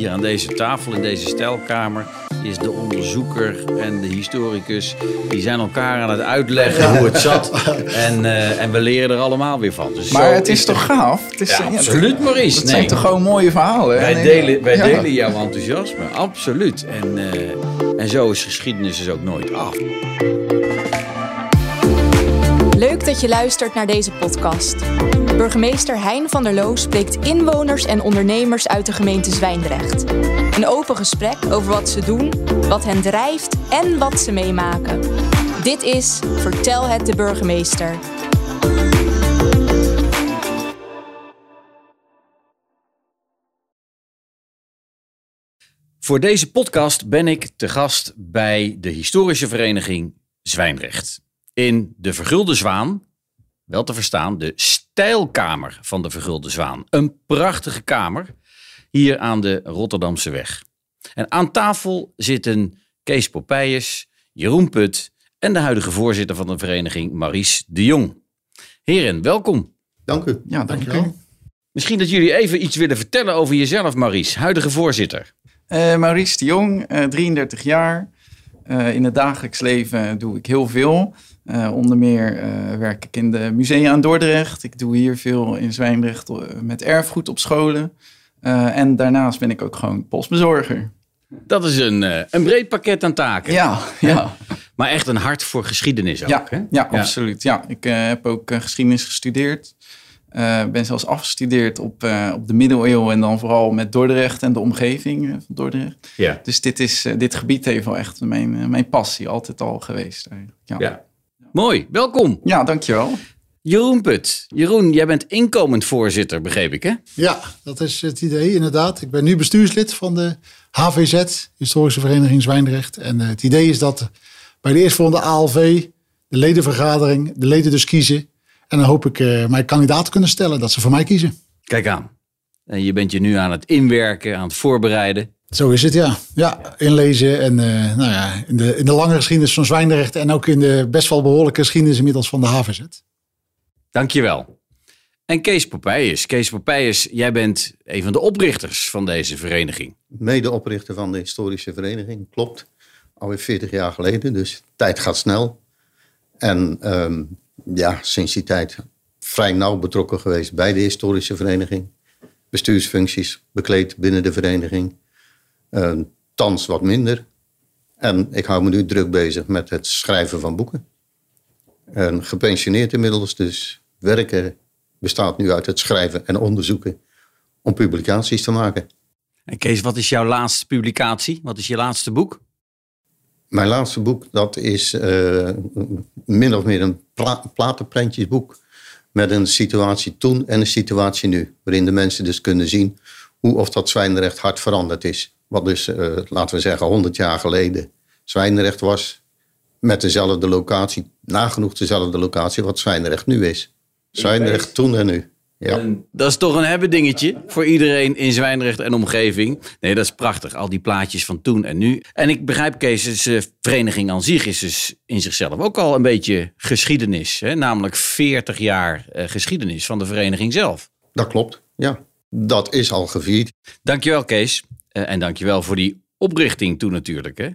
Hier aan deze tafel in deze stijlkamer is de onderzoeker en de historicus. Die zijn elkaar aan het uitleggen hoe het zat. En, eh, en we leren er allemaal weer van. Dus Maar zo het is toch gaaf? Het is, Ja, absoluut, Maurice. Het Nee. zijn toch gewoon mooie verhalen? Wij, Nee, delen, wij ja. delen jouw enthousiasme, absoluut. En, eh, en zo is geschiedenis dus ook nooit af. Leuk dat je luistert naar deze podcast. Burgemeester Hein van der Loo spreekt inwoners en ondernemers uit de gemeente Zwijndrecht. Een open gesprek over wat ze doen, wat hen drijft en wat ze meemaken. Dit is Vertel het de burgemeester. Voor deze podcast ben ik te gast bij de historische vereniging Zwijndrecht. In de Vergulde Zwaan, wel te verstaan, de stijlkamer van de Vergulde Zwaan. Een prachtige kamer hier aan de Rotterdamse weg. En aan tafel zitten Kees Popeyes, Jeroen Put en de huidige voorzitter van de vereniging Maurice de Jong. Heren, welkom. Dank u. Ja, dank u. Misschien dat jullie even iets willen vertellen over jezelf, Maurice, huidige voorzitter. Eh, Maurice de Jong, eh, 33 jaar. Eh, in het dagelijks leven doe ik heel veel. Eh, onder meer eh, werk ik in de musea in Dordrecht. Ik doe hier veel in Zwijndrecht met erfgoed op scholen. En daarnaast ben ik ook gewoon postbezorger. Dat is een, een breed pakket aan taken. Ja, ja. Maar echt een hart voor geschiedenis ook, Ja, hè? ja, absoluut. Ja, ik heb ook geschiedenis gestudeerd. Eh, ben zelfs afgestudeerd op, eh, op de middeleeuwen en dan vooral met Dordrecht en de omgeving eh, van Dordrecht. Ja. Dus dit, is, dit gebied heeft wel echt mijn, mijn passie altijd al geweest. Eigenlijk. Ja. ja. Mooi, welkom. ja, dankjewel. Jeroen Put. Jeroen, jij bent inkomend voorzitter, begreep ik, hè? Ja, dat is het idee inderdaad. Ik ben nu bestuurslid van de HVZ, Historische Vereniging Zwijndrecht. En het idee is dat bij de eerstvolgende ALV, de ledenvergadering, de leden dus kiezen. En dan hoop ik eh, mijn kandidaat te kunnen stellen, dat ze voor mij kiezen. Kijk aan. En je bent je nu aan het inwerken, aan het voorbereiden. Zo is het, ja. Ja, inlezen en eh, nou ja, in, de, in de lange geschiedenis van Zwijndrecht en ook in de best wel behoorlijke geschiedenis inmiddels van de HVZ. Dankjewel. En Kees Popeyes. Kees Popeyes, jij bent een van de oprichters van deze vereniging. medeoprichter van de historische vereniging, klopt. Alweer 40 jaar geleden, dus tijd gaat snel. En ehm, ja, sinds die tijd vrij nauw betrokken geweest bij de historische vereniging. Bestuursfuncties bekleed binnen de vereniging. Ehm, thans wat minder. En ik hou me nu druk bezig met het schrijven van boeken. En gepensioneerd inmiddels, dus werken bestaat nu uit het schrijven en onderzoeken om publicaties te maken. En Kees, wat is jouw laatste publicatie? Wat is je laatste boek? Mijn laatste boek, dat is eh, min of meer een pla platenprentjesboek. Met een situatie toen en een situatie nu. Waarin de mensen dus kunnen zien hoe of dat Zwijndrecht hard veranderd is. Wat dus, eh, laten we zeggen, 100 jaar geleden Zwijndrecht was. Met dezelfde locatie, nagenoeg dezelfde locatie wat Zwijndrecht nu is. Zwijndrecht toen en nu. Ja. Dat is toch een hebben dingetje voor iedereen in Zwijndrecht en omgeving. Nee, dat is prachtig. Al die plaatjes van toen en nu. En ik begrijp, Kees, dus, de vereniging aan zich is dus in zichzelf ook al een beetje geschiedenis. Hè? Namelijk 40 jaar eh, geschiedenis van de vereniging zelf. Dat klopt, ja. Dat is al gevierd. Dankjewel, Kees. Eh, en dankjewel voor die oprichting toen natuurlijk. Hè?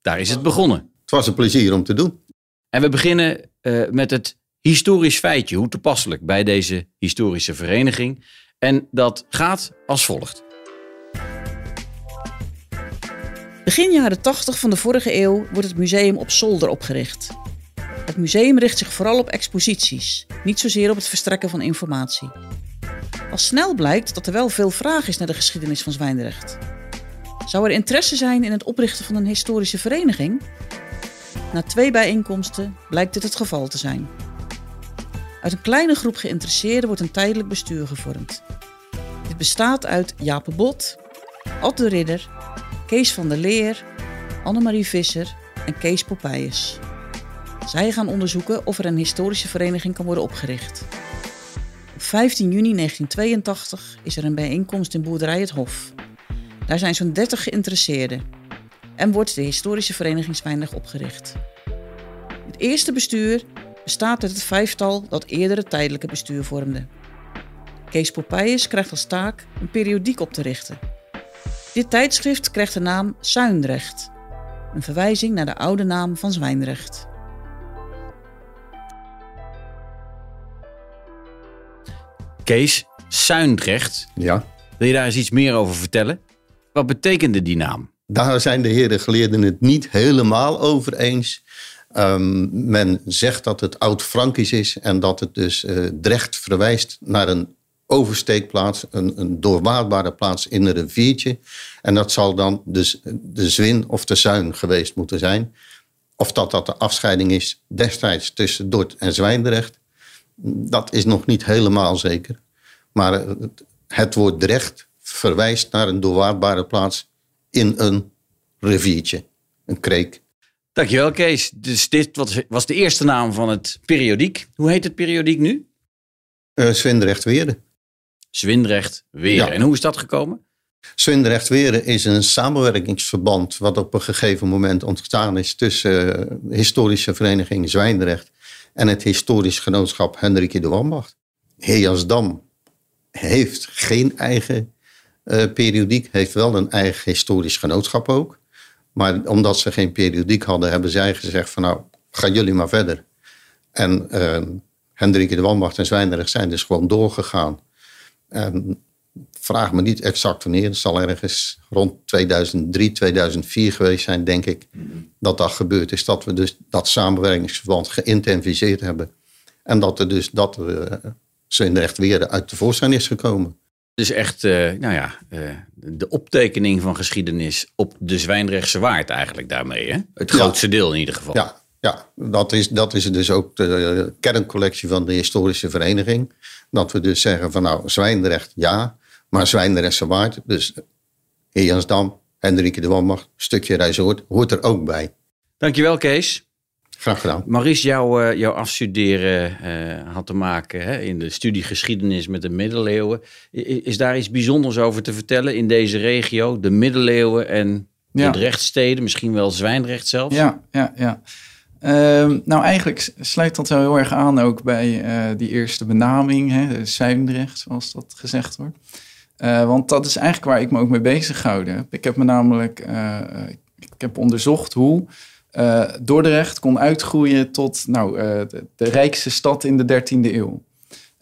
Daar is het begonnen. Het was een plezier om te doen. En we beginnen eh, met het historisch feitje. Hoe toepasselijk bij deze historische vereniging. En dat gaat als volgt. Begin jaren 80 van de vorige eeuw wordt het museum op zolder opgericht. Het museum richt zich vooral op exposities, niet zozeer op het verstrekken van informatie. Al snel blijkt dat er wel veel vraag is naar de geschiedenis van Zwijndrecht. Zou er interesse zijn in het oprichten van een historische vereniging? Na twee bijeenkomsten blijkt dit het geval te zijn. Uit een kleine groep geïnteresseerden wordt een tijdelijk bestuur gevormd. Dit bestaat uit Jaap Bot, Ad de Ridder, Kees van der Leer, Annemarie Visser en Kees Popeyes. Zij gaan onderzoeken of er een historische vereniging kan worden opgericht. Op 15 juni 1982 is er een bijeenkomst in boerderij Het Hof. Daar zijn zo'n 30 geïnteresseerden en wordt de historische vereniging opgericht. Het eerste bestuur bestaat uit het vijftal dat eerder het tijdelijke bestuur vormde. Kees Popeyes krijgt als taak een periodiek op te richten. Dit tijdschrift krijgt de naam Zuindrecht, een verwijzing naar de oude naam van Zwijndrecht. Kees, Zuindrecht. Ja. Wil je daar eens iets meer over vertellen? Wat betekende die naam? Daar zijn de heren geleerden het niet helemaal over eens. Ehm, men zegt dat het oud-Frankisch is en dat het dus uh, Drecht verwijst naar een oversteekplaats, een, een plaats in een riviertje. En dat zal dan dus de Zwin of de Zuin geweest moeten zijn. Of dat dat de afscheiding is destijds tussen Dort en Zwijndrecht, dat is nog niet helemaal zeker. Maar het, het woord Drecht verwijst naar een doorwaadbare plaats in een riviertje, een kreek. Dankjewel Kees. Dus dit was de eerste naam van het periodiek. Hoe heet het periodiek nu? Uh, Zwindrecht Weren. Zwindrecht Weren. En hoe is dat gekomen? Zwindrecht Weren is een samenwerkingsverband wat op een gegeven moment ontstaan is tussen de historische vereniging Zwijndrecht en het historisch genootschap Hendrikje de Wambacht. Heersdam heeft geen eigen uh, periodiek, heeft wel een eigen historisch genootschap ook. Maar omdat ze geen periodiek hadden, hebben zij gezegd van nou, gaan jullie maar verder. En uh, de Wambacht en Zwijndrecht zijn dus gewoon doorgegaan. En vraag me niet exact wanneer. Het zal ergens rond 2003, 2004 geweest zijn, denk ik, dat dat gebeurd is. Dat we dus dat samenwerkingsverband geïntensiveerd hebben. En dat er dus dat uh, Zwijndrecht weer uit de voorstelling is gekomen. Dus echt, uh, nou ja, uh, de optekening van geschiedenis op de Zwijndrechtse Waard eigenlijk daarmee. Hè? Het grootste ja. deel in ieder geval. Ja, ja dat, is, dat is dus ook de kerncollectie van de historische vereniging. Dat we dus zeggen van nou, Zwijndrecht ja, maar Zwijndrechtse Waard, dus Heerjansdam, Hendrike de Wambacht, stukje Rijzoord, hoort er ook bij. Dankjewel Kees. Graag gedaan. Maurice, jouw, uh, jouw afstuderen uh, had te maken hè, in de studie geschiedenis met de middeleeuwen. Is, daar iets bijzonders over te vertellen in deze regio? De middeleeuwen en ja. de rechtsteden, misschien wel Zwijndrecht zelfs? Ja, ja, ja. Uh, nou, eigenlijk sluit dat wel heel erg aan ook bij uh, die eerste benaming, hè, Zwijndrecht, zoals dat gezegd wordt. Uh, want dat is eigenlijk waar ik me ook mee bezig gehouden heb. Ik heb me namelijk, ik heb onderzocht hoe uh, Dordrecht kon uitgroeien tot nou, uh, de, rijkste stad in de 13e eeuw.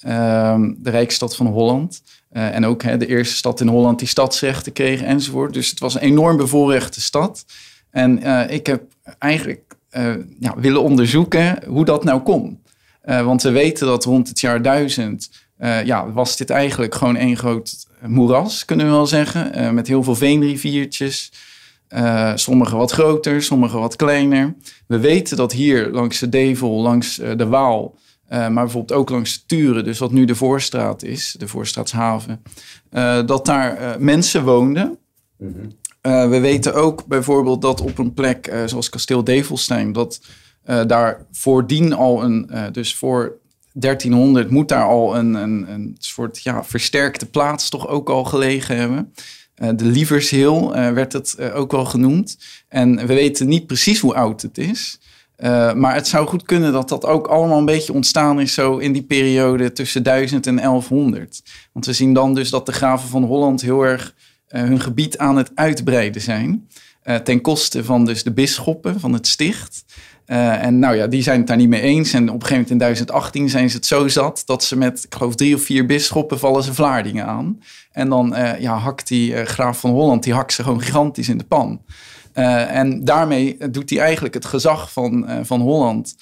Uh, de rijkste stad van Holland. Uh, en ook de eerste stad in Holland die stadsrechten kreeg enzovoort. Dus het was een enorm bevoorrechte stad. En ik heb eigenlijk willen onderzoeken hoe dat nou kon. want we weten dat rond het jaar 1000 ja, was dit eigenlijk gewoon één groot moeras, kunnen we wel zeggen. met heel veel veenriviertjes. Uh, sommige wat groter, sommige wat kleiner. We weten dat hier langs de Devel, langs uh, de Waal, uh, maar bijvoorbeeld ook langs de Turen, dus wat nu de Voorstraat is, de Voorstraatshaven, dat daar mensen woonden. Mm -hmm. we weten ook bijvoorbeeld dat op een plek zoals kasteel Develstein, dat daar voordien al een, dus voor 1300 moet daar al een, een, een soort ja, versterkte plaats toch ook al gelegen hebben. Uh, de Lieversheel uh, werd het uh, ook wel genoemd. En we weten niet precies hoe oud het is. maar het zou goed kunnen dat dat ook allemaal een beetje ontstaan is zo in die periode tussen 1000 en 1100. Want we zien dan dus dat de graven van Holland heel erg hun gebied aan het uitbreiden zijn. ten koste van dus de bisschoppen van het sticht. En nou ja, die zijn het daar niet mee eens. En op een gegeven moment in 2018 zijn ze het zo zat dat ze met, ik geloof, drie of vier bisschoppen vallen ze Vlaardingen aan. En dan uh, ja, hakt die uh, graaf van Holland, die hakt ze gewoon gigantisch in de pan. en daarmee doet hij eigenlijk het gezag van, van Holland,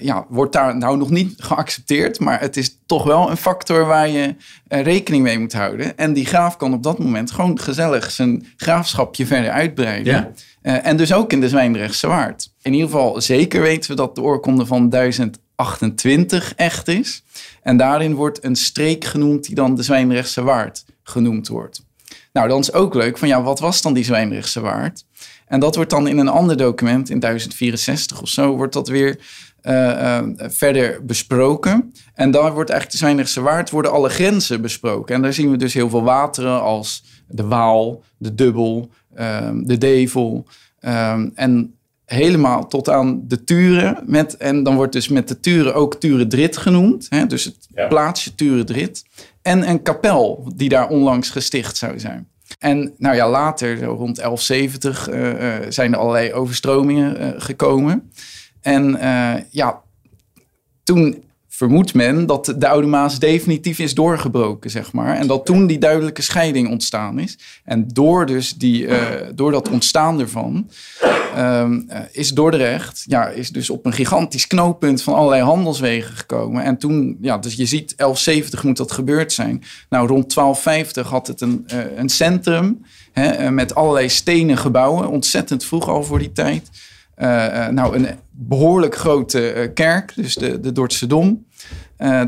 ja, wordt daar nou nog niet geaccepteerd. Maar het is toch wel een factor waar je rekening mee moet houden. En die graaf kan op dat moment gewoon gezellig zijn graafschapje verder uitbreiden. Ja. Uh, en dus ook in de Zwijndrechtse Waard. In ieder geval zeker weten we dat de oorkonde van 1028 echt is. En daarin wordt een streek genoemd die dan de Zwijndrechtse Waard genoemd wordt. Nou, dan is ook leuk van ja, wat was dan die Zwijndrechtse Waard? En dat wordt dan in een ander document, in 1064 of zo, wordt dat weer uh, uh, verder besproken. En daar wordt eigenlijk de Zwijndrechtse Waard, worden alle grenzen besproken. En daar zien we dus heel veel wateren als de Waal, de Dubbel, um, de Devel. Um, en helemaal tot aan de Turen. Met, en dan wordt dus met de Turen ook Turendrit genoemd. Hè? Dus het ja. plaatsje Turendrit. En een kapel die daar onlangs gesticht zou zijn. En nou ja, later, zo rond 1170, eh, eh, zijn er allerlei overstromingen eh, gekomen. En ja, toen vermoedt men dat de Oude Maas definitief is doorgebroken, zeg maar. En dat toen die duidelijke scheiding ontstaan is. En door, dus die, eh, door dat ontstaan ervan eh, is Dordrecht ja, is dus op een gigantisch knooppunt van allerlei handelswegen gekomen. En toen, ja, dus je ziet 1170 moet dat gebeurd zijn. Nou, rond 1250 had het een, eh, een centrum hè, met allerlei stenen gebouwen. Ontzettend vroeg al voor die tijd. Eh, eh, nou, een behoorlijk grote eh, kerk, dus de, de Dordtse Dom.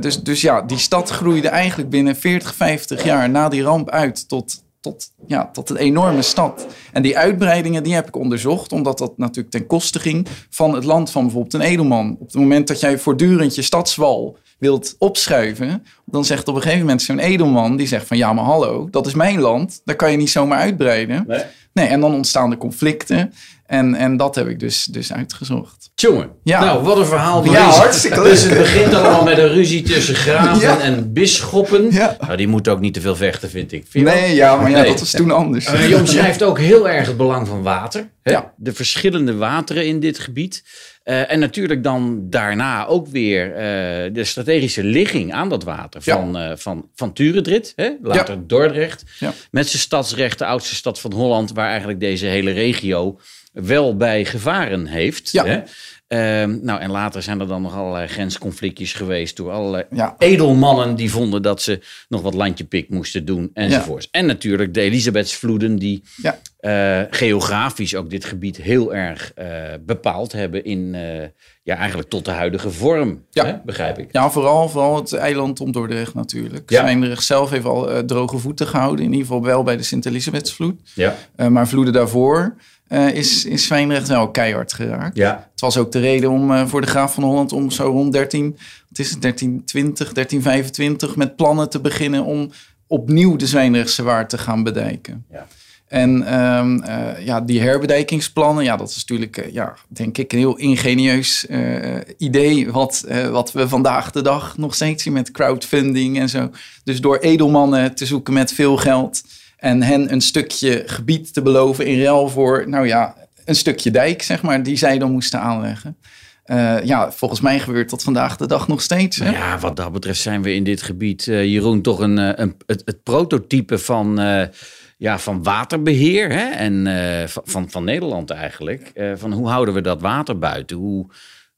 Dus, dus ja, die stad groeide eigenlijk binnen 40, 50 jaar na die ramp uit tot, tot, ja, tot een enorme stad. En die uitbreidingen die heb ik onderzocht, omdat dat natuurlijk ten koste ging van het land van bijvoorbeeld een edelman. Op het moment dat jij voortdurend je stadswal wilt opschuiven, dan zegt op een gegeven moment zo'n edelman, die zegt van ja, maar hallo, dat is mijn land, daar kan je niet zomaar uitbreiden. Nee. Nee, en dan ontstaan er conflicten. En, en dat heb ik dus, dus uitgezocht. Jongen, Ja. nou wat een verhaal. Ja, hartstikke Dus leuk. het begint allemaal met een ruzie tussen graven Ja. en bisschoppen. Ja. Nou, die moeten ook niet te veel vechten, vind ik. Vind? Nee, ja, maar ja, dat was toen anders. Eh, je omschrijft ook heel erg het belang van water. Hè? Ja. De verschillende wateren in dit gebied. Eh, en natuurlijk dan daarna ook weer eh, de strategische ligging aan dat water Ja. van, van, van Turendrit, hè? later Dordrecht. Ja. Met zijn stadsrecht, de oudste stad van Holland, waar eigenlijk deze hele regio wel bij gevaren heeft. Ja. Hè? Ehm, nou, en later zijn er dan nog allerlei grensconflictjes geweest door allerlei Ja. edelmannen die vonden dat ze nog wat landje pik moesten doen enzovoorts. En natuurlijk de Elisabethsvloeden die Ja. eh, geografisch ook dit gebied heel erg eh, bepaald hebben in, eh, ja, eigenlijk tot de huidige vorm, Ja. hè, begrijp ik. Ja, vooral, vooral het eiland om Dordrecht natuurlijk. Ja. Zwijndrecht zelf heeft al droge voeten gehouden. In ieder geval wel bij de Sint-Elisabethsvloed. Ja, maar vloeden daarvoor eh, is, is Zwijndrecht wel keihard geraakt. ja. Het was ook de reden om eh, voor de graaf van Holland om zo rond 13, wat is het, 1320, 1325 met plannen te beginnen om opnieuw de Zwijndrechtse Waard te gaan bedijken. Ja. En ehm, eh, ja, die herbedijkingsplannen, ja, dat is natuurlijk, ja, denk ik, een heel ingenieus idee. Wat, wat we vandaag de dag nog steeds zien met crowdfunding en zo. Dus door edelmannen te zoeken met veel geld en hen een stukje gebied te beloven in ruil voor, nou ja, een stukje dijk, zeg maar, die zij dan moesten aanleggen. Eh, ja, volgens mij gebeurt dat vandaag de dag nog steeds. Hè? Ja, wat dat betreft zijn we in dit gebied, eh, Jeroen, toch een, eh, een, het, prototype van, ja, van waterbeheer hè? en van, van, Nederland eigenlijk. Van hoe houden we dat water buiten? Hoe,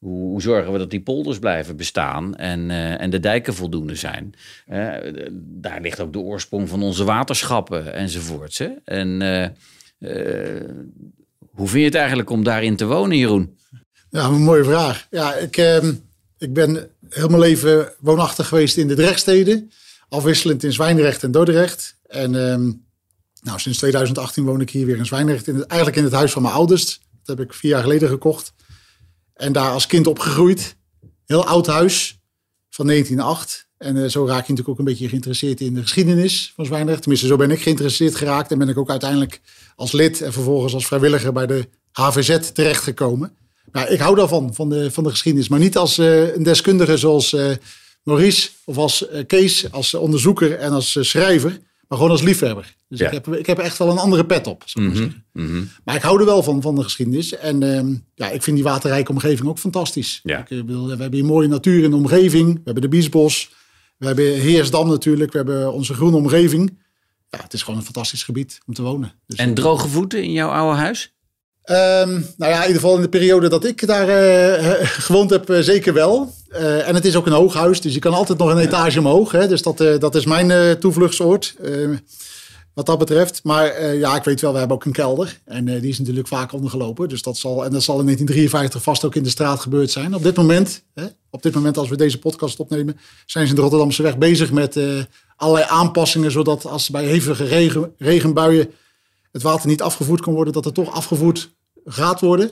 hoe, zorgen we dat die polders blijven bestaan en, eh, en de dijken voldoende zijn? Eh, daar ligt ook de oorsprong van onze waterschappen enzovoorts. Hè? En eh, hoe vind je het eigenlijk om daarin te wonen, Jeroen? Ja, een mooie vraag. Ja, ik, ehm, ik ben heel mijn leven woonachtig geweest in de Drechtsteden. Afwisselend in Zwijndrecht en Dordrecht. En ehm, nou, sinds 2018 woon ik hier weer in Zwijndrecht. In eigenlijk in het huis van mijn ouders. Dat heb ik vier jaar geleden gekocht. En daar als kind opgegroeid. Heel oud huis van 1908. En eh, zo raak je natuurlijk ook een beetje geïnteresseerd in de geschiedenis van Zwijndrecht. Tenminste, zo ben ik geïnteresseerd geraakt. En ben ik ook uiteindelijk als lid en vervolgens als vrijwilliger bij de HVZ terechtgekomen. Nou, ik hou daarvan, van de, van de geschiedenis. Maar niet als eh, een deskundige zoals eh, Maurice of als Kees, als onderzoeker en als schrijver. Maar gewoon als liefhebber. Dus Ja. ik, heb, ik heb echt wel een andere pet op. Zou ik maar zeggen. Mhm. Maar ik hou er wel van, van de geschiedenis. En ehm, ja, ik vind die waterrijke omgeving ook fantastisch. Ja. Ik, eh, bedoel, we hebben hier mooie natuur in de omgeving. We hebben de Biesbos. We hebben Heersdam natuurlijk. We hebben onze groene omgeving. Ja, het is gewoon een fantastisch gebied om te wonen. Dus, En droge voeten in jouw oude huis? Ehm, nou ja, in ieder geval in de periode dat ik daar eh, gewoond heb, eh, zeker wel. Eh, en het is ook een hoog huis, dus je kan altijd nog een etage omhoog. Hè? Dus dat, dat is mijn toevluchtsoord, eh, wat dat betreft. Maar ja, ik weet wel, we hebben ook een kelder. En die is natuurlijk vaak ondergelopen. Dus dat zal, en dat zal in 1953 vast ook in de straat gebeurd zijn. Op dit moment, hè, op dit moment als we deze podcast opnemen, zijn ze in de Rotterdamse weg bezig met allerlei aanpassingen. Zodat als bij hevige regen, regenbuien het water niet afgevoerd kan worden, dat het toch afgevoerd gaat worden.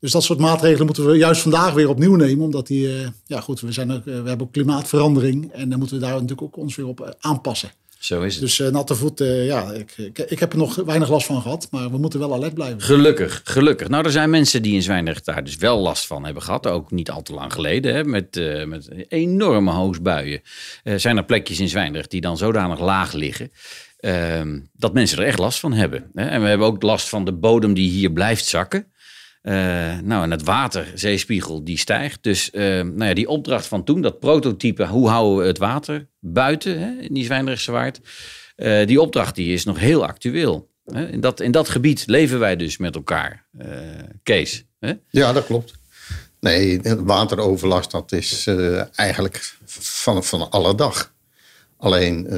Dus dat soort maatregelen moeten we juist vandaag weer opnieuw nemen. Omdat die, eh, ja goed, we, zijn ook, eh, we hebben ook klimaatverandering. En dan moeten we daar natuurlijk ook ons weer op eh, aanpassen. Zo is het. Dus eh, natte voet, eh, ja, ik, ik, ik heb er nog weinig last van gehad. Maar we moeten wel alert blijven. Gelukkig, gelukkig. Nou, er zijn mensen die in Zwijndrecht daar dus wel last van hebben gehad. Ook niet al te lang geleden, hè, met, eh, met enorme hoosbuien. Zijn er plekjes in Zwijndrecht die dan zodanig laag liggen... ehm, dat mensen er echt last van hebben. Hè. En we hebben ook last van de bodem die hier blijft zakken. Eh, nou, en het water, zeespiegel, die stijgt. Dus eh, nou ja, die opdracht van toen, dat prototype... hoe houden we het water buiten hè, in die Zwijndrechtse waard... eh, die opdracht die is nog heel actueel. Hè. In, dat, in dat gebied leven wij dus met elkaar. eh, Kees, hè? Ja, dat klopt. Nee, wateroverlast dat is eigenlijk van, van alle dag. Alleen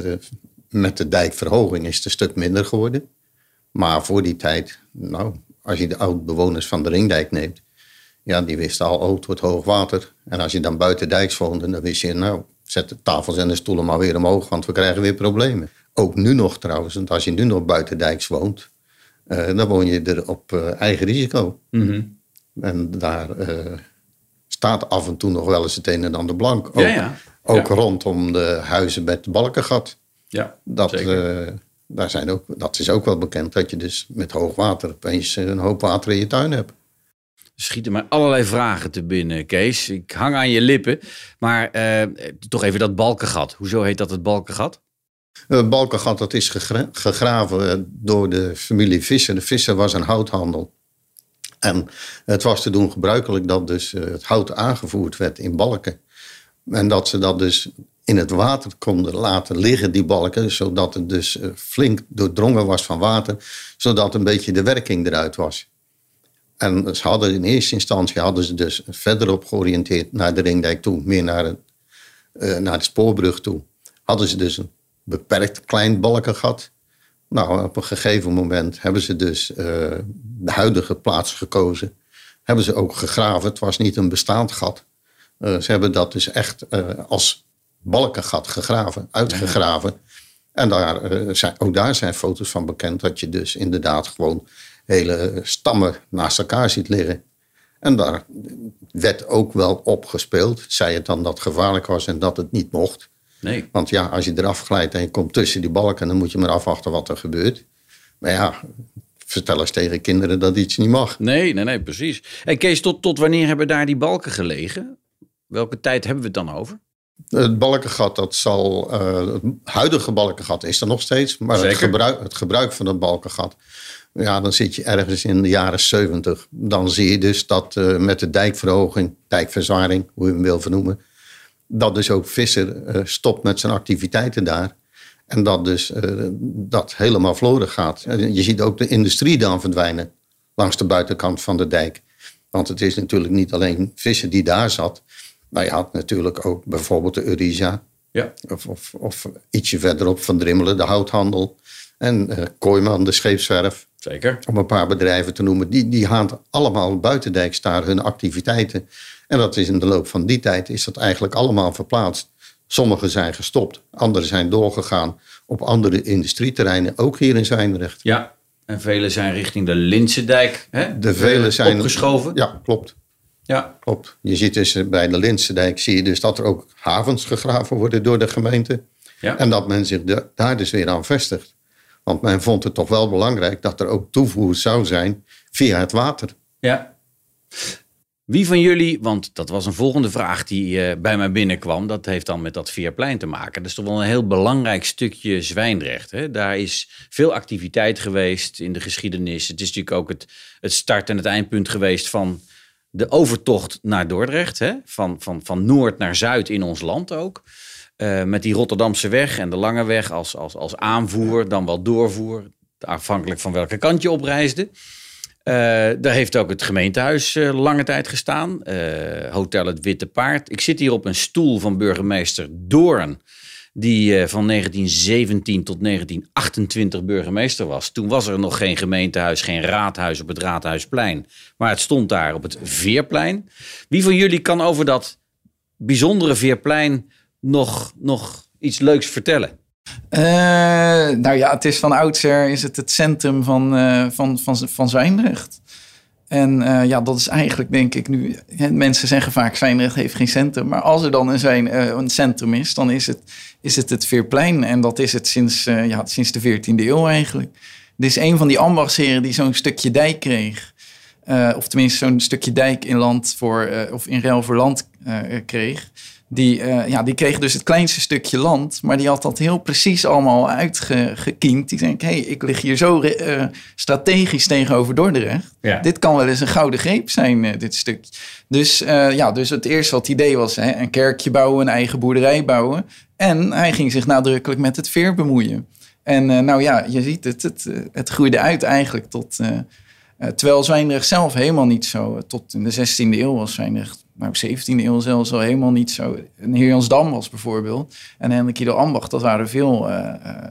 met de dijkverhoging is het een stuk minder geworden. Maar voor die tijd, nou, als je de oud-bewoners van de Ringdijk neemt... ja, die wisten al, oh, het wordt hoog water. En als je dan buiten dijks woonde, dan wist je... nou, zet de tafels en de stoelen maar weer omhoog, want we krijgen weer problemen. Ook nu nog trouwens, want als je nu nog buiten dijks woont... eh, dan woon je er op eh, eigen risico. En daar eh, staat af en toe nog wel eens het een en ander blank. Ook, Ja, ja. ook Ja. rondom de huizen met balkengat. Ja, Dat, zeker. eh, daar zijn ook, dat is ook wel bekend dat je dus met hoog water opeens een hoop water in je tuin hebt. Er schieten mij allerlei vragen te binnen, Kees. Ik hang aan je lippen. Maar eh, toch even dat balkengat. Hoezo heet dat het balkengat? Het balkengat dat is gegra- gegraven eh, door de familie Visser. De Visser was een houthandel. En het was te doen gebruikelijk dat dus eh, het hout aangevoerd werd in balken. En dat ze dat dus in het water konden laten liggen, die balken. Zodat het dus eh, flink doordrongen was van water. Zodat een beetje de werking eruit was. En ze hadden in eerste instantie hadden ze dus verderop georiënteerd naar de Ringdijk toe. Meer naar, eh, naar de spoorbrug toe. Hadden ze dus een beperkt klein balkengat. Nou, op een gegeven moment hebben ze dus eh, de huidige plaats gekozen. Hebben ze ook gegraven. Het was niet een bestaand gat. Ze hebben dat dus echt als balkengat gegraven, uitgegraven. En daar, eh, zijn, ook daar zijn foto's van bekend dat je dus inderdaad gewoon hele stammen naast elkaar ziet liggen. En daar werd ook wel op gespeeld. Zij het dan dat het gevaarlijk was en dat het niet mocht. Nee. Want ja, als je eraf glijdt en je komt tussen die balken, dan moet je maar afwachten wat er gebeurt. Maar ja, vertel eens tegen kinderen dat iets niet mag. Nee, nee, nee, precies. En Kees, tot, tot wanneer hebben daar die balken gelegen? Welke tijd hebben we het dan over? Het balkengat, dat zal. eh, het huidige balkengat is er nog steeds. Maar het gebruik, het gebruik van het balkengat. Ja, dan zit je ergens in de jaren 70. Dan zie je dus dat eh, met de dijkverhoging, dijkverzwaring, hoe je hem wil vernoemen. Dat dus ook Visser eh, stopt met zijn activiteiten daar. En dat dus dat helemaal verloren gaat. Je ziet ook de industrie dan verdwijnen langs de buitenkant van de dijk. Want het is natuurlijk niet alleen Visser die daar zat. Maar je had natuurlijk ook bijvoorbeeld de Eurisa. Ja. Of, of, of ietsje verderop van Drimmelen, de houthandel. En eh Kooiman, de scheepswerf. Zeker. Om een paar bedrijven te noemen. Die, die hadden allemaal buitendijks daar hun activiteiten. En dat is in de loop van die tijd is dat eigenlijk allemaal verplaatst. Sommige zijn gestopt. Andere zijn doorgegaan op andere industrieterreinen. Ook hier in Zwijndrecht. Ja. En vele zijn richting de Linsendijk hè? De vele eh, zijn opgeschoven. Ja, klopt. Ja. Klopt. Je ziet dus bij de Linsendijk zie je dus dat er ook havens gegraven worden door de gemeente. Ja. En dat men zich de- daar dus weer aan vestigt. Want men vond het toch wel belangrijk dat er ook toevoer zou zijn via het water. Ja. Wie van jullie, want dat was een volgende vraag die eh, bij mij binnenkwam, dat heeft dan met dat Veerplein te maken. Dat is toch wel een heel belangrijk stukje Zwijndrecht. Hè? Daar is veel activiteit geweest in de geschiedenis. Het is natuurlijk ook het, het start- en het eindpunt geweest van de overtocht naar Dordrecht. Hè? Van, van, van noord naar zuid in ons land ook. Eh, met die Rotterdamse weg en de Lange Weg als, als, als aanvoer, dan wel doorvoer. Afhankelijk van welke kant je opreisde. Eh, daar heeft ook het gemeentehuis eh, lange tijd gestaan. Hotel Het Witte Paard. Ik zit hier op een stoel van burgemeester Doorn. Die eh, van 1917 tot 1928 burgemeester was. Toen was er nog geen gemeentehuis, geen raadhuis op het Raadhuisplein. Maar het stond daar op het Veerplein. Wie van jullie kan over dat bijzondere Veerplein nog, nog iets leuks vertellen? Eh, nou ja, het is van oudsher is het het centrum van, eh, van, van, van Zwijndrecht. En eh, ja, dat is eigenlijk denk ik nu... Hè, mensen zeggen vaak Zwijndrecht heeft geen centrum. Maar als er dan een, zijn, eh, een centrum is, dan is het, is het het Veerplein. En dat is het sinds, eh, ja, sinds de 14e eeuw eigenlijk. Dit is een van die ambachtsheren die zo'n stukje dijk kreeg. Of tenminste zo'n stukje dijk in land voor, of in ruil voor land kreeg. Die, eh, ja, die kreeg dus het kleinste stukje land, maar die had dat heel precies allemaal uitgekiend. Die denkt, hé, hey, ik lig hier zo eh, strategisch tegenover Dordrecht. Ja. Dit kan wel eens een gouden greep zijn, eh, dit stukje. Dus, ja, dus het eerste wat het idee was, hè, een kerkje bouwen, een eigen boerderij bouwen. En hij ging zich nadrukkelijk met het veer bemoeien. En nou ja, je ziet het, het, het groeide uit eigenlijk tot... terwijl Zwijndrecht zelf helemaal niet zo, tot in de 16e eeuw was Zwijndrecht, nou 17e eeuw zelfs al helemaal niet zo. En Heer Jansdam was bijvoorbeeld, en Hendrik Ido Ambacht, dat waren veel eh, eh,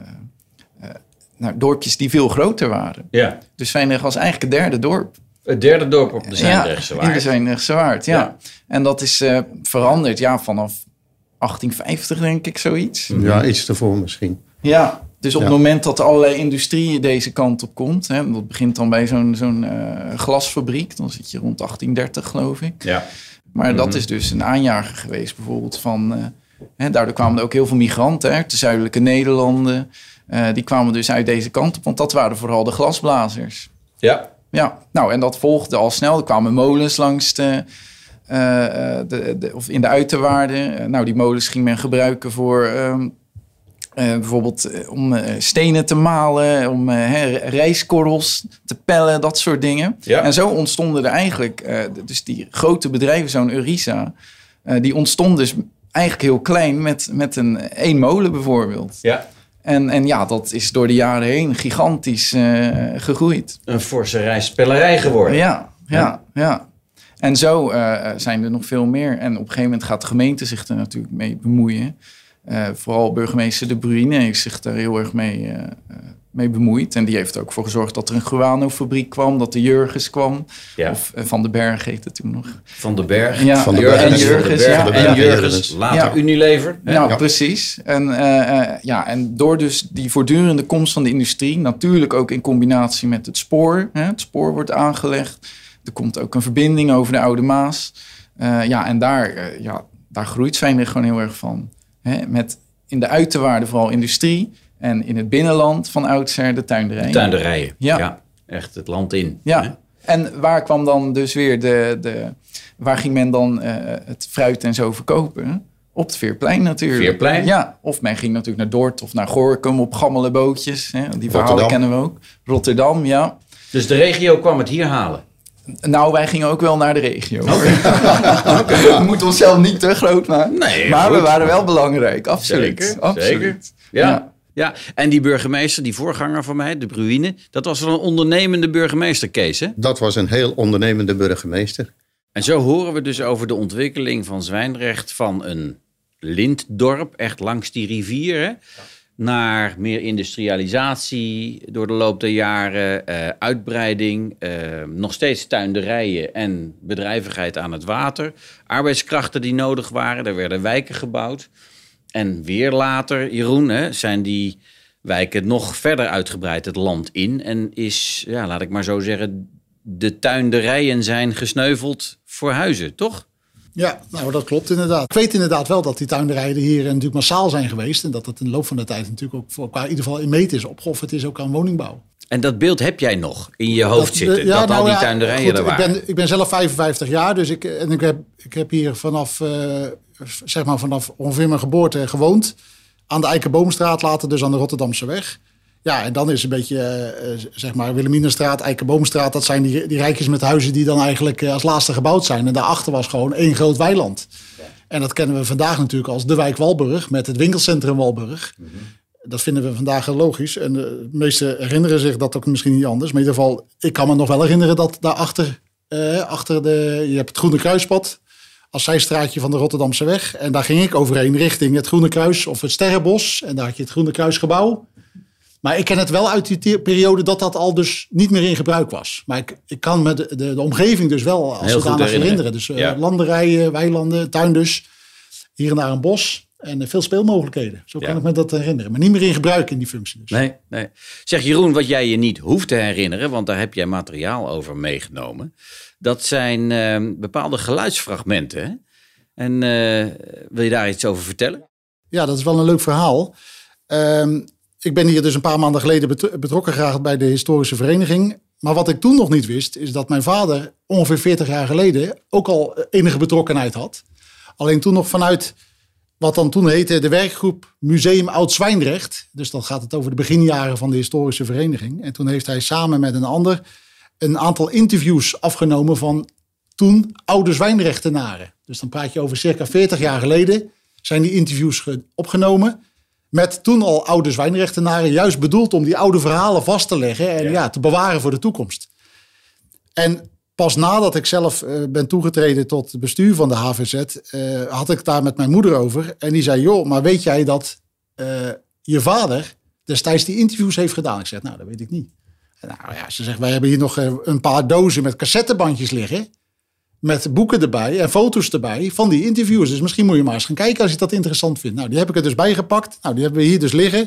eh, nou, dorpjes die veel groter waren. Ja. Dus Zwijndrecht was eigenlijk het derde dorp. Het derde dorp op de Zwijndrechtse ja, in de Waard. Zwijndrechtse Waard, ja. Ja. En dat is eh, veranderd, ja, vanaf 1850 denk ik, zoiets. Ja, iets ervoor misschien. Ja, dus op Ja. het moment dat allerlei industrie deze kant op komt, hè, dat begint dan bij zo'n zo'n eh, glasfabriek, dan zit je rond 1830 geloof ik. Ja. Maar dat is dus een aanjager geweest bijvoorbeeld van, eh, hè, daardoor kwamen er ook heel veel migranten uit de zuidelijke Nederlanden. Eh, die kwamen dus uit deze kant op, want dat waren vooral de glasblazers. Ja. Ja, nou en dat volgde al snel. Er kwamen molens langs de, de, de- of in de uiterwaarden. Nou, die molens ging men gebruiken voor ehm, eh, bijvoorbeeld eh, om eh, stenen te malen, om eh, hè, rijstkorrels te pellen, dat soort dingen. Ja. En zo ontstonden er eigenlijk, eh, dus die grote bedrijven, zo'n Eurisa, eh, die ontstond dus eigenlijk heel klein met, met een één molen bijvoorbeeld. Ja. En, en ja, dat is door de jaren heen gigantisch eh, gegroeid. Een forse rijspellerij geworden. Ja, ja, ja. En zo eh, zijn er nog veel meer. En op een gegeven moment gaat de gemeente zich er natuurlijk mee bemoeien. Eh, vooral burgemeester De Bruyne heeft zich daar heel erg mee, eh, eh, mee bemoeid. En die heeft er ook voor gezorgd dat er een guano-fabriek kwam, dat de Jurgens kwam. Ja. Of Van den Berg heette het toen nog. Van den Berg. Ja, Van Jurgens, Berg. en Jurgens, ja. En Jurgens, Jurgens. later Ja. Unilever. hè? Nou, Ja. precies. En, eh, eh, ja, en door dus die voortdurende komst van de industrie, natuurlijk ook in combinatie met het spoor. Hè, het spoor wordt aangelegd. Er komt ook een verbinding over de Oude Maas. Eh, ja, en daar, ja, daar groeit Zwijndrecht gewoon heel erg van. Hè, met in de uiterwaarden vooral industrie. En in het binnenland van oudsher de tuinderij. Tuinderijen. Ja. Echt het land in. Ja. hè? En waar kwam dan dus weer de, de waar ging men dan eh, het fruit en zo verkopen? Op het Veerplein natuurlijk. Veerplein? Ja, of men ging natuurlijk naar Dordt of naar Gorkum op gammele bootjes. Hè? Die verhalen Rotterdam. kennen we ook. Rotterdam, ja. Dus de regio kwam het hier halen. Nou, wij gingen ook wel naar de regio. we moeten onszelf niet te groot maken. Nee, maar we waren wel belangrijk, absoluut. Zeker, absoluut. zeker. Ja. Ja. ja. en die burgemeester, die voorganger van mij, de Bruine, dat was wel een ondernemende burgemeester, Kees. Hè? Dat was een heel ondernemende burgemeester. En zo horen we dus over de ontwikkeling van Zwijndrecht van een lintdorp, echt langs die rivier, hè, naar meer industrialisatie door de loop der jaren, eh, uitbreiding, eh, nog steeds tuinderijen en bedrijvigheid aan het water, arbeidskrachten die nodig waren, er werden wijken gebouwd. En weer later, Jeroen, hè, zijn die wijken nog verder uitgebreid het land in en is, ja, laat ik maar zo zeggen, de tuinderijen zijn gesneuveld voor huizen, toch? Ja, nou dat klopt inderdaad. Ik weet inderdaad wel dat die tuinderijen hier natuurlijk massaal zijn geweest. En dat het in de loop van de tijd natuurlijk ook voor, qua in ieder geval in meet is opgeofferd is ook aan woningbouw. En dat beeld heb jij nog in je hoofd Dat- zitten, ja, dat al nou die ja, tuinderijen goed, er waren. Ik ben, ik ben zelf 55 jaar, dus ik, en ik, heb, ik heb hier vanaf, eh, zeg maar vanaf ongeveer mijn geboorte gewoond. Aan de Eikenboomstraat, later dus aan de Rotterdamse weg. Ja, en dan is een beetje, eh, eh, zeg maar, Wilhelminastraat, Eikenboomstraat. Dat zijn die, die rijkjes met huizen die dan eigenlijk eh, als laatste gebouwd zijn. En daarachter was gewoon één groot weiland. En dat kennen we vandaag natuurlijk als de wijk Walburg met het winkelcentrum Walburg. Dat vinden we vandaag logisch. En de meesten herinneren zich dat ook misschien niet anders. Maar in ieder geval, ik kan me nog wel herinneren dat daarachter, eh, achter de, je hebt het Groene Kruispad als zijstraatje van de Rotterdamse weg. En daar ging ik overheen richting het Groene Kruis of het Sterrenbos. En daar had je het Groene Kruisgebouw. Maar ik ken het wel uit die periode dat dat al dus niet meer in gebruik was. Maar ik, ik kan me de, de, de omgeving dus wel als zodanig herinneren. Dus eh, Ja. landerijen, weilanden, tuin dus. Hier en daar een bos. En eh, veel speelmogelijkheden. Zo kan Ja. ik me dat herinneren. Maar niet meer in gebruik in die functie. Dus. Nee, nee. Zeg Jeroen, wat jij je niet hoeft te herinneren, want daar heb jij materiaal over meegenomen. Dat zijn eh, bepaalde geluidsfragmenten. Hè? En eh, wil je daar iets over vertellen? Ja, dat is wel een leuk verhaal. Ehm, ik ben hier dus een paar maanden geleden bet- betrokken geraakt bij de historische vereniging. Maar wat ik toen nog niet wist, is dat mijn vader ongeveer 40 jaar geleden ook al enige betrokkenheid had. Alleen toen nog vanuit wat dan toen heette de werkgroep Museum Oud Zwijndrecht. Dus dan gaat het over de beginjaren van de historische vereniging. En toen heeft hij samen met een ander een aantal interviews afgenomen van toen oude zwijnrechtenaren. Dus dan praat je over circa 40 jaar geleden zijn die interviews ge- opgenomen met toen al oude zwijnrechtenaren, juist bedoeld om die oude verhalen vast te leggen en ja. te bewaren voor de toekomst. En pas nadat ik zelf eh, ben toegetreden tot het bestuur van de HVZ, eh, had ik het daar met mijn moeder over. En die zei, joh, maar weet jij dat eh, je vader destijds die interviews heeft gedaan? Ik zeg, nou, dat weet ik niet. En Nou ja, ze zegt, wij hebben hier nog een paar dozen met cassettebandjes liggen. Met boeken erbij en foto's erbij van die interviews. Dus misschien moet je maar eens gaan kijken als je dat interessant vindt. Nou, die heb ik er dus bij gepakt. Nou, die hebben we hier dus liggen.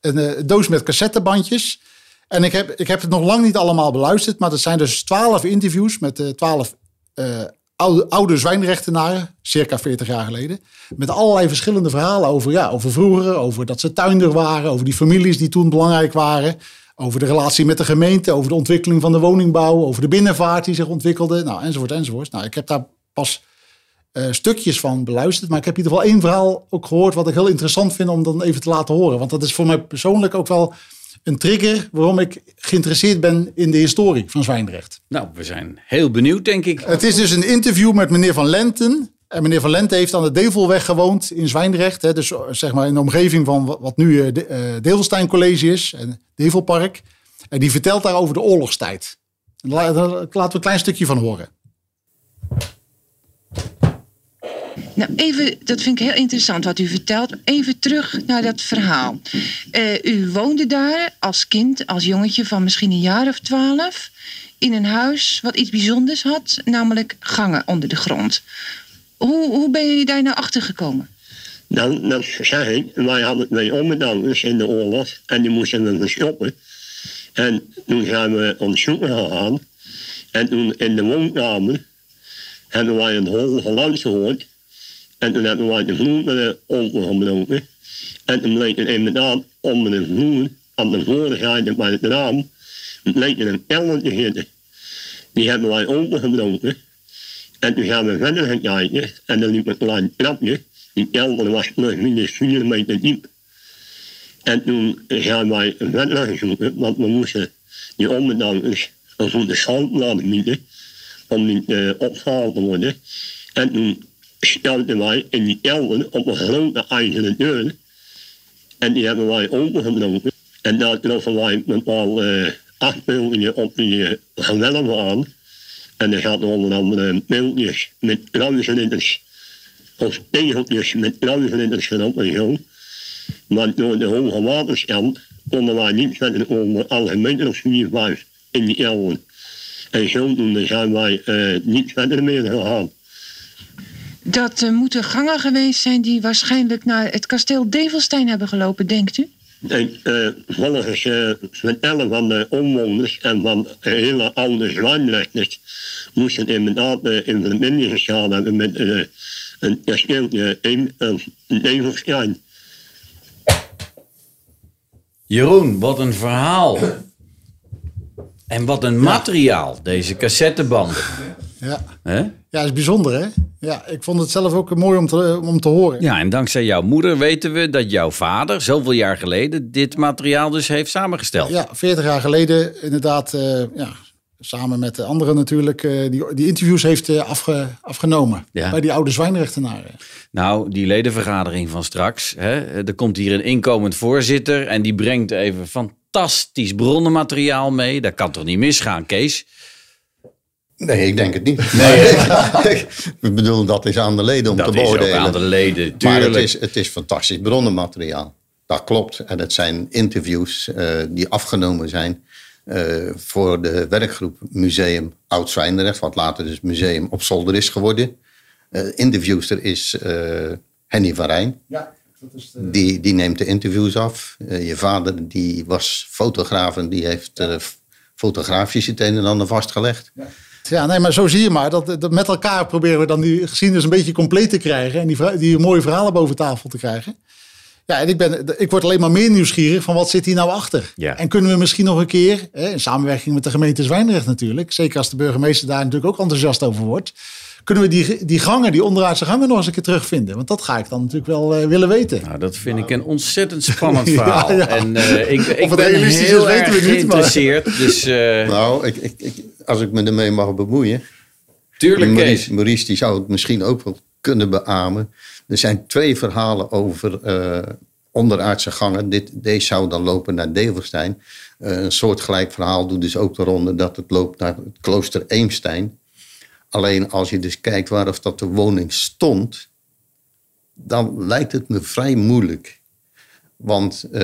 Een eh, doos met cassettebandjes. En ik heb, ik heb het nog lang niet allemaal beluisterd. Maar het zijn dus twaalf interviews met eh, twaalf eh, oude, oude zwijnrechtenaren. Circa 40 jaar geleden. Met allerlei verschillende verhalen over, ja, over vroeger. Over dat ze tuinder waren. Over die families die toen belangrijk waren. Over de relatie met de gemeente. Over de ontwikkeling van de woningbouw. Over de binnenvaart die zich ontwikkelde. Nou, enzovoort, enzovoort. Nou, ik heb daar pas eh, stukjes van beluisterd. Maar ik heb in ieder geval één verhaal ook gehoord. wat ik heel interessant vind om dan even te laten horen. Want dat is voor mij persoonlijk ook wel een trigger. waarom ik geïnteresseerd ben in de historie van Zwijndrecht. Nou, we zijn heel benieuwd, denk ik. Het is dus een interview met meneer Van Lenten. En meneer Van Lenten heeft aan de Develweg gewoond in Zwijndrecht. Hè, dus zeg maar in de omgeving van wat- nu eh, de, eh, Develstein College is. En Develpark. En die vertelt daar over de oorlogstijd. En daar daar laten we een klein stukje van horen. Nou, even, dat vind ik heel interessant wat u vertelt. Even terug naar dat verhaal. Eh, u woonde daar als kind, als jongetje van misschien een jaar of twaalf... in een huis wat iets bijzonders had, namelijk gangen onder de grond. Hoe, ben je daar nou achter gekomen? Dan, dan zeg ik, wij hadden twee onderdankers in de oorlog en die moesten we verstoppen. En toen zijn we ons zoeken gegaan. En toen in de woonkamer hebben wij een hol geluid gehoord. En toen hebben wij de vloer opengebroken. En toen bleek er inderdaad onder de vloer, aan de voorzijde bij het raam, bleek er een kelder te zitten. Die hebben wij opengebroken. En toen gaan we verder gaan kijken en er liep een klein trapje. Die kelder was nog minstens 4 meter diep. En toen zijn wij verder gaan zoeken, want we moesten die onderdankers een goede bieden om niet eh, opgehaald te worden. En toen stelden wij in die kelder op een grote ijzeren deur. En die hebben wij opengebroken. En daar troffen wij een paar uh, afbeeldingen op die uh, gewelven aan. En er zaten onder andere beeldjes met kruisridders. Of tegeltjes met kruisridders erop en zo. Maar door de hoge waterstand konden wij niet verder onder alle meter of vier, vijf in die elven. En zodoende zijn wij uh, niet verder meer gegaan. Dat uh, moeten gangen geweest zijn die waarschijnlijk naar het kasteel Develstein hebben gelopen, denkt u? En, uh, volgens uh, vertellen van de omwoners en van hele oude zwijnrechters moesten inderdaad uh, in verbinding gestaan hebben met een kasteeltje in Develstein. Jeroen, wat een verhaal. En wat een materiaal, deze cassettebanden. Ja. Hè? Ja, dat is bijzonder hè. Ja, ik vond het zelf ook mooi om te, om te horen. Ja, en dankzij jouw moeder weten we dat jouw vader zoveel jaar geleden dit materiaal dus heeft samengesteld. Ja, 40 jaar geleden inderdaad, uh, ja, samen met de anderen natuurlijk, uh, die, die interviews heeft uh, afge, afgenomen. Ja. Bij die oude zwijnrechtenaren. Nou, die ledenvergadering van straks. Hè, er komt hier een inkomend voorzitter en die brengt even fantastisch bronnenmateriaal mee. Dat kan toch niet misgaan, Kees? Nee, ik denk het niet. Nee, ik bedoel, dat is aan de leden om dat te beoordelen. Dat is ook aan de leden, tuurlijk. Maar het is, het is fantastisch bronnenmateriaal. Dat klopt. En het zijn interviews uh, die afgenomen zijn uh, voor de werkgroep Museum Oud-Zwijndrecht, wat later dus Museum op Zolder is geworden. Uh, interviewster is Henny van Rijn. Ja, dat is de... Die, die neemt de interviews af. Eh, je vader die was fotograaf en die heeft eh, fotografisch het een en ander vastgelegd. Ja, nee, maar zo zie je maar. Dat, dat met elkaar proberen we dan die geschiedenis een beetje compleet te krijgen. En die, die mooie verhalen boven tafel te krijgen. Ja, en ik, ben, ik word alleen maar meer nieuwsgierig van wat zit hier nou achter. Ja. En kunnen we misschien nog een keer, hè, in samenwerking met de gemeente Zwijndrecht natuurlijk. Zeker als de burgemeester daar natuurlijk ook enthousiast over wordt. Kunnen we die, die gangen, die onderaardse gangen nog eens een keer terugvinden. Want dat ga ik dan natuurlijk wel eh, willen weten. Nou, dat vind ik een ontzettend spannend Ja, verhaal. ja. En eh, ik, ik ben heel weten erg we niet, maar- geïnteresseerd. Dus eh, Nou, ik, ik, ik, als ik me ermee mag bemoeien. tuurlijk. Maurice, Maurice die zou het misschien ook wel kunnen beamen. Er zijn twee verhalen over eh, onderaardse gangen. Dit, deze zou dan lopen naar Develstein. Eh, een soortgelijk verhaal doet dus ook de ronde dat het loopt naar het klooster Eemstein. Alleen als je dus kijkt waar of dat de woning stond, dan lijkt het me vrij moeilijk. Want eh,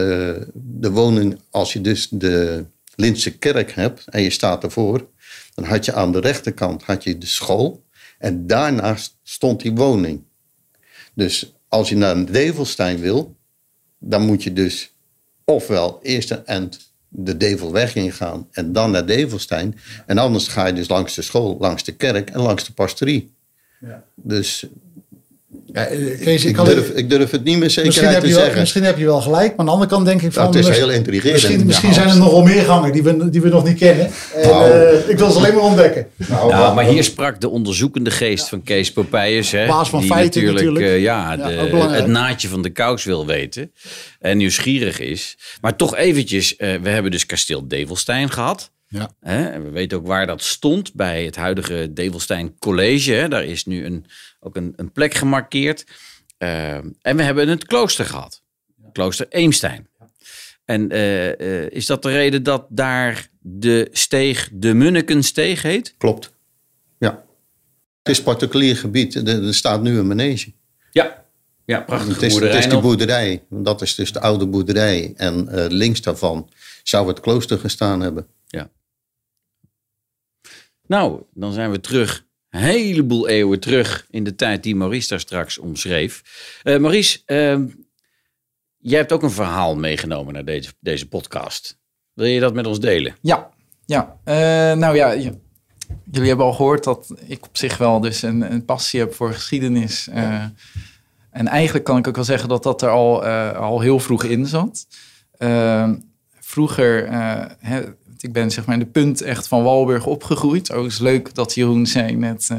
de woning, als je dus de Lintse kerk hebt en je staat ervoor, dan had je aan de rechterkant had je de school en daarnaast stond die woning. Dus als je naar Develstein wil, dan moet je dus ofwel eerst een end de Develweg ingaan en dan naar Develstein. En anders ga je dus langs de school, langs de kerk en langs de pastorie. Dus Ja, eh, Kees, ik durf, ik durf het niet zekerheid heb te je wel, zeggen. misschien heb je wel gelijk. Maar aan de andere kant denk ik van... Nou, het is misschien- heel intrigerend. Misschien, misschien Ja. zijn er nogal meer gangen die we, die we nog niet kennen. En, Nou. eh, ik wil ze alleen maar ontdekken. Nou, Ja, maar hier sprak de onderzoekende geest van Kees Popeyes. Hè, Baas van die feiten natuurlijk, natuurlijk. eh, ja, de- het naadje van de kous wil weten. En nieuwsgierig is. Maar toch eventjes, eh, we hebben dus kasteel Develstein gehad. Ja. Hè, en we weten ook waar dat stond bij het huidige Develstein College. Hè. Daar is nu een, ook een, een plek gemarkeerd. Eh, en we hebben het klooster gehad. Klooster Eemstein. En eh, eh, is dat de reden dat daar de steeg de Munnikensteeg heet? Klopt. Ja. Het is particulier gebied. Er, er staat nu een manege. Ja, ja prachtige Het is, het boerderij is die boerderij. Want Dat is dus de oude boerderij. En links daarvan zou het klooster gestaan hebben. Nou, dan zijn we terug, een heleboel eeuwen terug in de tijd die Maurice daar straks omschreef. Eh, Maurice, ehm, jij hebt ook een verhaal meegenomen naar deze, deze podcast. Wil je dat met ons delen? Ja, ja. Eh, nou ja, jullie hebben al gehoord dat ik op zich wel dus een, een passie heb voor geschiedenis. Eh, en eigenlijk kan ik ook wel zeggen dat dat er al, al heel vroeg in zat. Vroeger, hè, ik ben zeg maar in de punt echt van Walburg opgegroeid. Ook is leuk dat Jeroen zei net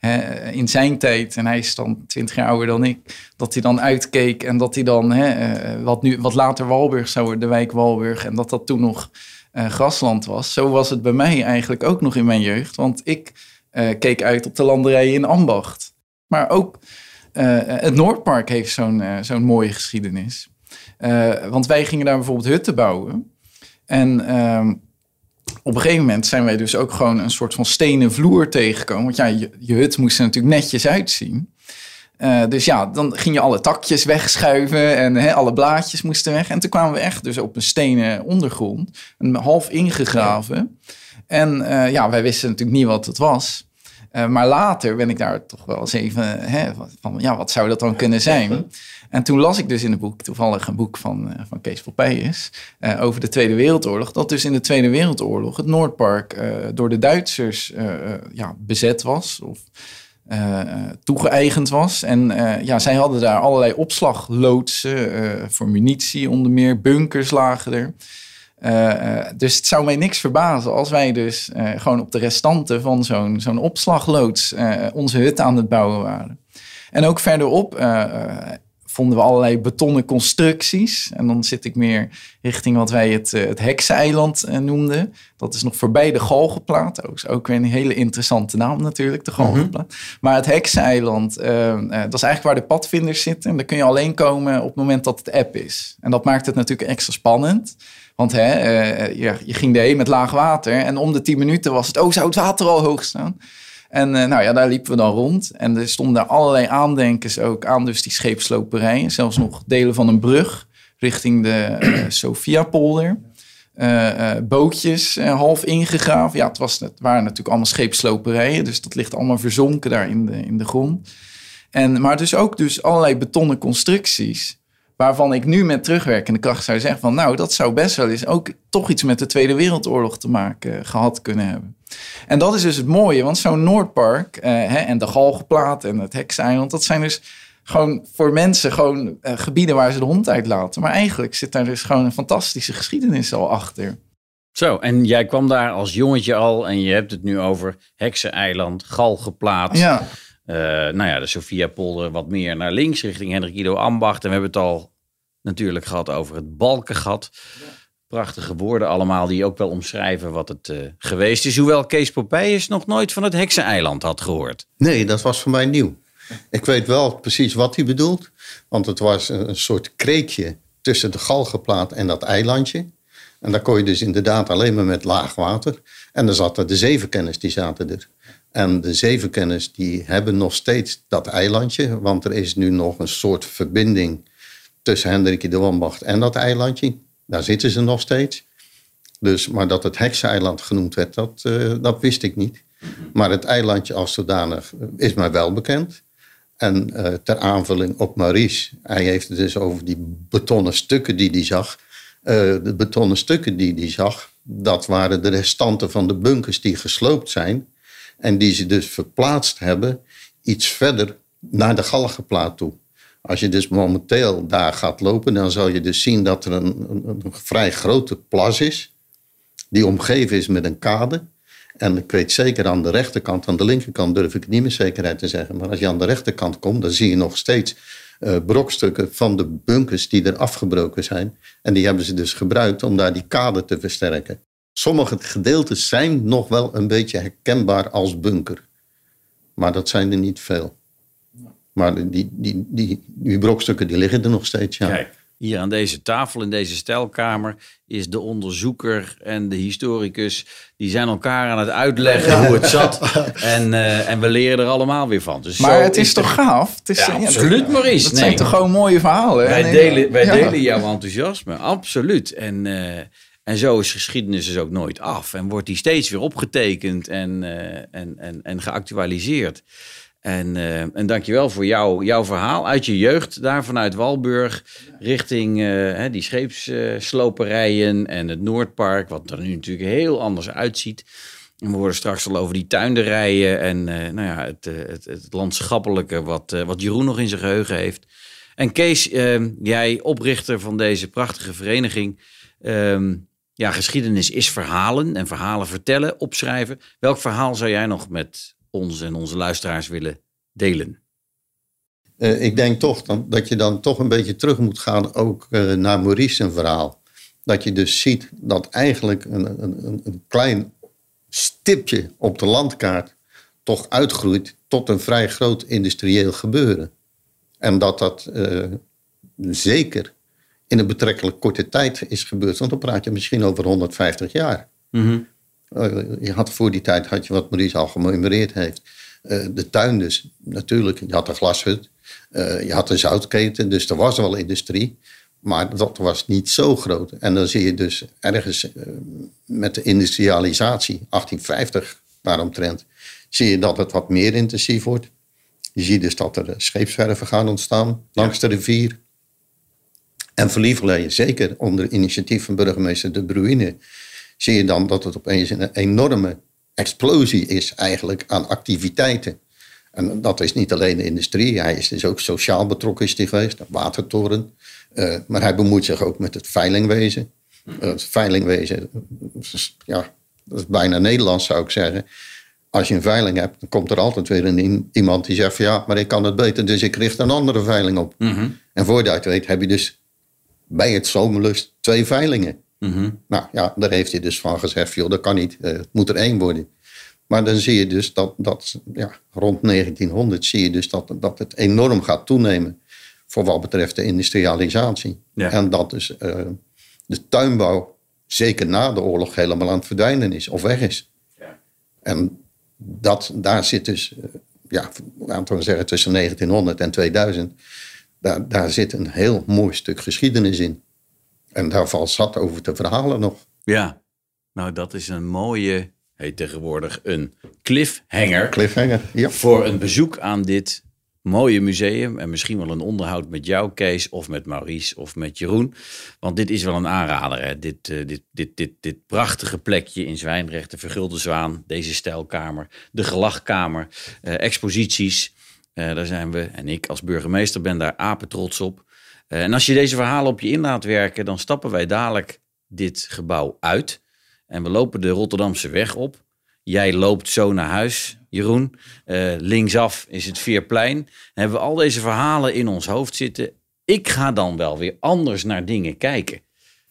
eh, in zijn tijd, en hij is dan 20 jaar ouder dan ik, dat hij dan uitkeek en dat hij dan, eh, wat, nu, wat later Walburg zou worden, de wijk Walburg, en dat dat toen nog eh, grasland was. Zo was het bij mij eigenlijk ook nog in mijn jeugd. Want ik keek uit op de landerijen in Ambacht. Maar ook het Noordpark heeft zo'n zo'n mooie geschiedenis. Want wij gingen daar bijvoorbeeld hutten bouwen. En ehm, op een gegeven moment zijn wij dus ook gewoon een soort van stenen vloer tegengekomen. Want ja, je, hut moest er natuurlijk netjes uitzien. Eh, dus ja, dan ging je alle takjes wegschuiven en alle blaadjes moesten weg. En toen kwamen we echt dus op een stenen ondergrond, een half ingegraven. En eh, ja, wij wisten natuurlijk niet wat het was. Eh, maar later ben ik daar toch wel eens even van, ja, wat zou dat dan kunnen zijn? En toen las ik dus in het boek, toevallig een boek van, eh, van Kees Popeyes, eh over de Tweede Wereldoorlog. Dat dus in de Tweede Wereldoorlog het Noordpark eh, door de Duitsers ja, bezet was. Of toegeëigend was. En ja, zij hadden daar allerlei opslagloodsen voor munitie, onder meer bunkers lagen er. Dus het zou mij niks verbazen als wij dus gewoon op de restanten van zo'n zo'n opslagloods onze hut aan het bouwen waren. En ook verderop vonden we allerlei betonnen constructies. En dan zit ik meer richting wat wij het, eh, het Hekseneiland eh, noemden. Dat is nog voorbij de Galgenplaat. Ook, ook weer een hele interessante naam natuurlijk, de Galgenplaat. Maar het Hekseneiland, eh, dat is eigenlijk waar de padvinders zitten. En daar kun je alleen komen op het moment dat het app is. En dat maakt het natuurlijk extra spannend. Want hè, je, je ging erheen met laag water. En om de 10 minuten was het, oh, zou het water al hoog staan? En eh, nou ja, daar liepen we dan rond. En er stonden daar allerlei aandenkers ook aan, dus die scheepsloperijen. Zelfs nog delen van een brug richting de eh Sophiapolder. Eh, bootjes half ingegraven. Ja, het, was, het waren natuurlijk allemaal scheepsloperijen, dus dat ligt allemaal verzonken daar in de, in de grond. En, maar dus ook dus allerlei betonnen constructies. Waarvan ik nu met terugwerkende kracht zou zeggen van nou, dat zou best wel eens ook toch iets met de Tweede Wereldoorlog te maken gehad kunnen hebben. En dat is dus het mooie, want zo'n Noordpark eh, hè, en de Galgenplaat en het Hekseiland, dat zijn dus gewoon voor mensen gewoon eh, gebieden waar ze de hond uitlaten. Maar eigenlijk zit daar dus gewoon een fantastische geschiedenis al achter. Zo, en jij kwam daar als jongetje al en je hebt het nu over Hekseneiland, Galgenplaat. Ja, Eh, nou ja, de Sophiapolder wat meer naar links richting Hendrik Ido Ambacht. En we hebben het al natuurlijk gehad over het Balkengat. Prachtige woorden allemaal die ook wel omschrijven wat het eh, geweest is. Hoewel Kees Popeyes nog nooit van het Hekseneiland had gehoord. Nee, dat was voor mij nieuw. Ik weet wel precies wat hij bedoelt. Want het was een een soort kreekje tussen de galgenplaat en dat eilandje. En daar kon je dus inderdaad alleen maar met laag water. En dan zaten de zevenkennis, die zaten er. En de zevenkennis die hebben nog steeds dat eilandje. Want er is nu nog een soort verbinding tussen Hendrikje de Wambacht en dat eilandje. Daar zitten ze nog steeds. Dus, maar dat het Hekseneiland genoemd werd, dat, eh, dat wist ik niet. Maar het eilandje als zodanig is mij wel bekend. En eh, ter aanvulling op Maurice, hij heeft het dus over die betonnen stukken die hij zag. Eh, de betonnen stukken die hij zag, dat waren de restanten van de bunkers die gesloopt zijn. En die ze dus verplaatst hebben iets verder naar de Galgenplaat toe. Als je dus momenteel daar gaat lopen, dan zal je dus zien dat er een, vrij grote plas is. Die omgeven is met een kade. En ik weet zeker aan de rechterkant, aan de linkerkant durf ik het niet met zekerheid te zeggen. Maar als je aan de rechterkant komt, dan zie je nog steeds eh, brokstukken van de bunkers die er afgebroken zijn. En die hebben ze dus gebruikt om daar die kade te versterken. Sommige gedeeltes zijn nog wel een beetje herkenbaar als bunker. Maar dat zijn er niet veel. Maar die, die, die, die brokstukken die liggen er nog steeds, ja. Kijk, hier aan deze tafel in deze stijlkamer is de onderzoeker en de historicus. Die zijn elkaar aan het uitleggen hoe het zat. En, eh, en we leren er allemaal weer van. Dus maar zo het is toch gaaf? Het is, Ja, absoluut, Maurice. Dat Nee. zijn toch gewoon mooie verhalen? Wij, En, delen, wij ja. delen jouw enthousiasme, absoluut. En, eh, en zo is geschiedenis dus ook nooit af. En wordt die steeds weer opgetekend en, eh, en, en, en geactualiseerd. En, eh en dankjewel voor jou, jouw verhaal uit je jeugd, daar vanuit Walburg, richting eh, die scheepssloperijen en het Noordpark, wat er nu natuurlijk heel anders uitziet. En we horen straks al over die tuinderijen en nou ja, het, het, het landschappelijke wat, wat Jeroen nog in zijn geheugen heeft. En Kees, jij oprichter van deze prachtige vereniging. ehm, ja, geschiedenis is verhalen en verhalen vertellen, opschrijven. Welk verhaal zou jij nog met ons en onze luisteraars willen delen? Eh, ik denk toch dan, dat je dan toch een beetje terug moet gaan ook eh, naar Maurice verhaal. Dat je dus ziet dat eigenlijk een, een, een- een klein stipje op de landkaart toch uitgroeit tot een vrij groot industrieel gebeuren. En dat dat eh, zeker in een betrekkelijk korte tijd is gebeurd. Want dan praat je misschien over 150 jaar. Eh, je had voor die tijd had je wat Maurice al gememoreerd heeft. Eh, de tuin dus, natuurlijk. Je had de glashut. eh, je had de zoutketen. Dus er was wel industrie. Maar dat was niet zo groot. En dan zie je dus ergens met de industrialisatie, 1850 daaromtrent, zie je dat het wat meer intensief wordt. Je ziet dus dat er scheepswerven gaan ontstaan langs de rivier. En voor Lieverlee, zeker onder initiatief van burgemeester De Bruyne, zie je dan dat het opeens een enorme explosie is eigenlijk aan activiteiten. En dat is niet alleen de industrie, hij is dus ook sociaal betrokken is hij geweest, de watertoren. Eh, maar hij bemoeit zich ook met het veilingwezen. Eh, het veilingwezen, ja, dat is bijna Nederlands zou ik zeggen. Als je een veiling hebt, dan komt er altijd weer een, iemand die zegt van ja, maar ik kan het beter, dus ik richt een andere veiling op. En voor je het weet heb je dus bij het zomerlust twee veilingen. Nou ja, daar heeft hij dus van gezegd, joh, dat kan niet, eh, het moet er één worden. Maar dan zie je dus dat, dat ja, rond 1900 zie je dus dat, dat het enorm gaat toenemen voor wat betreft de industrialisatie. Ja. En dat dus eh, de tuinbouw zeker na de oorlog helemaal aan het verdwijnen is of weg is. En dat, daar zit dus, eh, ja, laten we zeggen tussen 1900 en 2000, daar, daar zit een heel mooi stuk geschiedenis in. En daar valt zat over te verhalen nog. Ja, nou dat is een mooie, heet tegenwoordig een cliffhanger. Cliffhanger, ja. Voor een bezoek aan dit mooie museum. En misschien wel een onderhoud met jou, Kees, of met Maurice of met Jeroen. Want dit is wel een aanrader. Hè? Dit, uh, dit, dit, dit, dit prachtige plekje in Zwijndrecht, de Vergulde Zwaan, deze stijlkamer, de Gelachkamer, uh, exposities. Uh, daar zijn we en ik als burgemeester ben daar apen trots op. en als je deze verhalen op je in laat werken, dan stappen wij dadelijk dit gebouw uit. En we lopen de Rotterdamse weg op. Jij loopt zo naar huis, Jeroen. Uh, linksaf is het Veerplein. Dan hebben we al deze verhalen in ons hoofd zitten. Ik ga dan wel weer anders naar dingen kijken.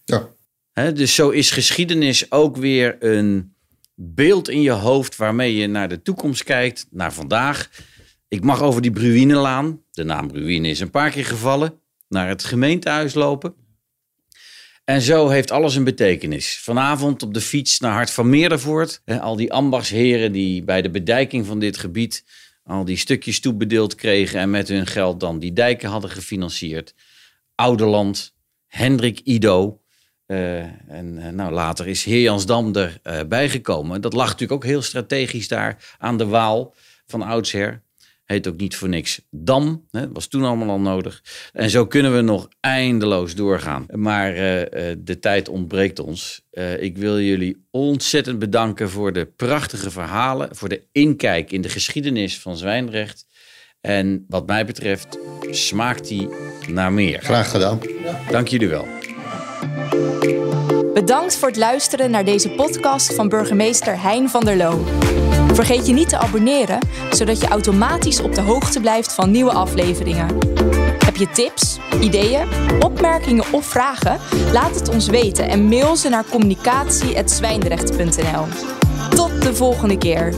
Ja. He, dus zo is geschiedenis ook weer een beeld in je hoofd waarmee je naar de toekomst kijkt, naar vandaag. Ik mag over die Bruinelaan, de naam Bruine is een paar keer gevallen, naar het gemeentehuis lopen. En zo heeft alles een betekenis. Vanavond op de fiets naar Hart van Meerdervoort. al die ambachtsheren die bij de bedijking van dit gebied al die stukjes toebedeeld kregen en met hun geld dan die dijken hadden gefinancierd. Ouderland, Hendrik Ido. Uh, en uh, nou, later is Heer Jansdam erbij uh, bijgekomen. Dat lag natuurlijk ook heel strategisch daar aan de Waal van oudsher. Heet ook niet voor niks Dam. Hè, was toen allemaal al nodig. En zo kunnen we nog eindeloos doorgaan. Maar uh, uh, de tijd ontbreekt ons. Uh, ik wil jullie ontzettend bedanken voor de prachtige verhalen. Voor de inkijk in de geschiedenis van Zwijndrecht. En wat mij betreft smaakt die naar meer. Graag gedaan. Dank jullie wel. Bedankt voor het luisteren naar deze podcast van burgemeester Hein van der Loo. Vergeet je niet te abonneren, zodat je automatisch op de hoogte blijft van nieuwe afleveringen. Heb je tips, ideeën, opmerkingen of vragen? Laat het ons weten en mail ze naar communicatie.zwijndrecht.nl. Tot de volgende keer.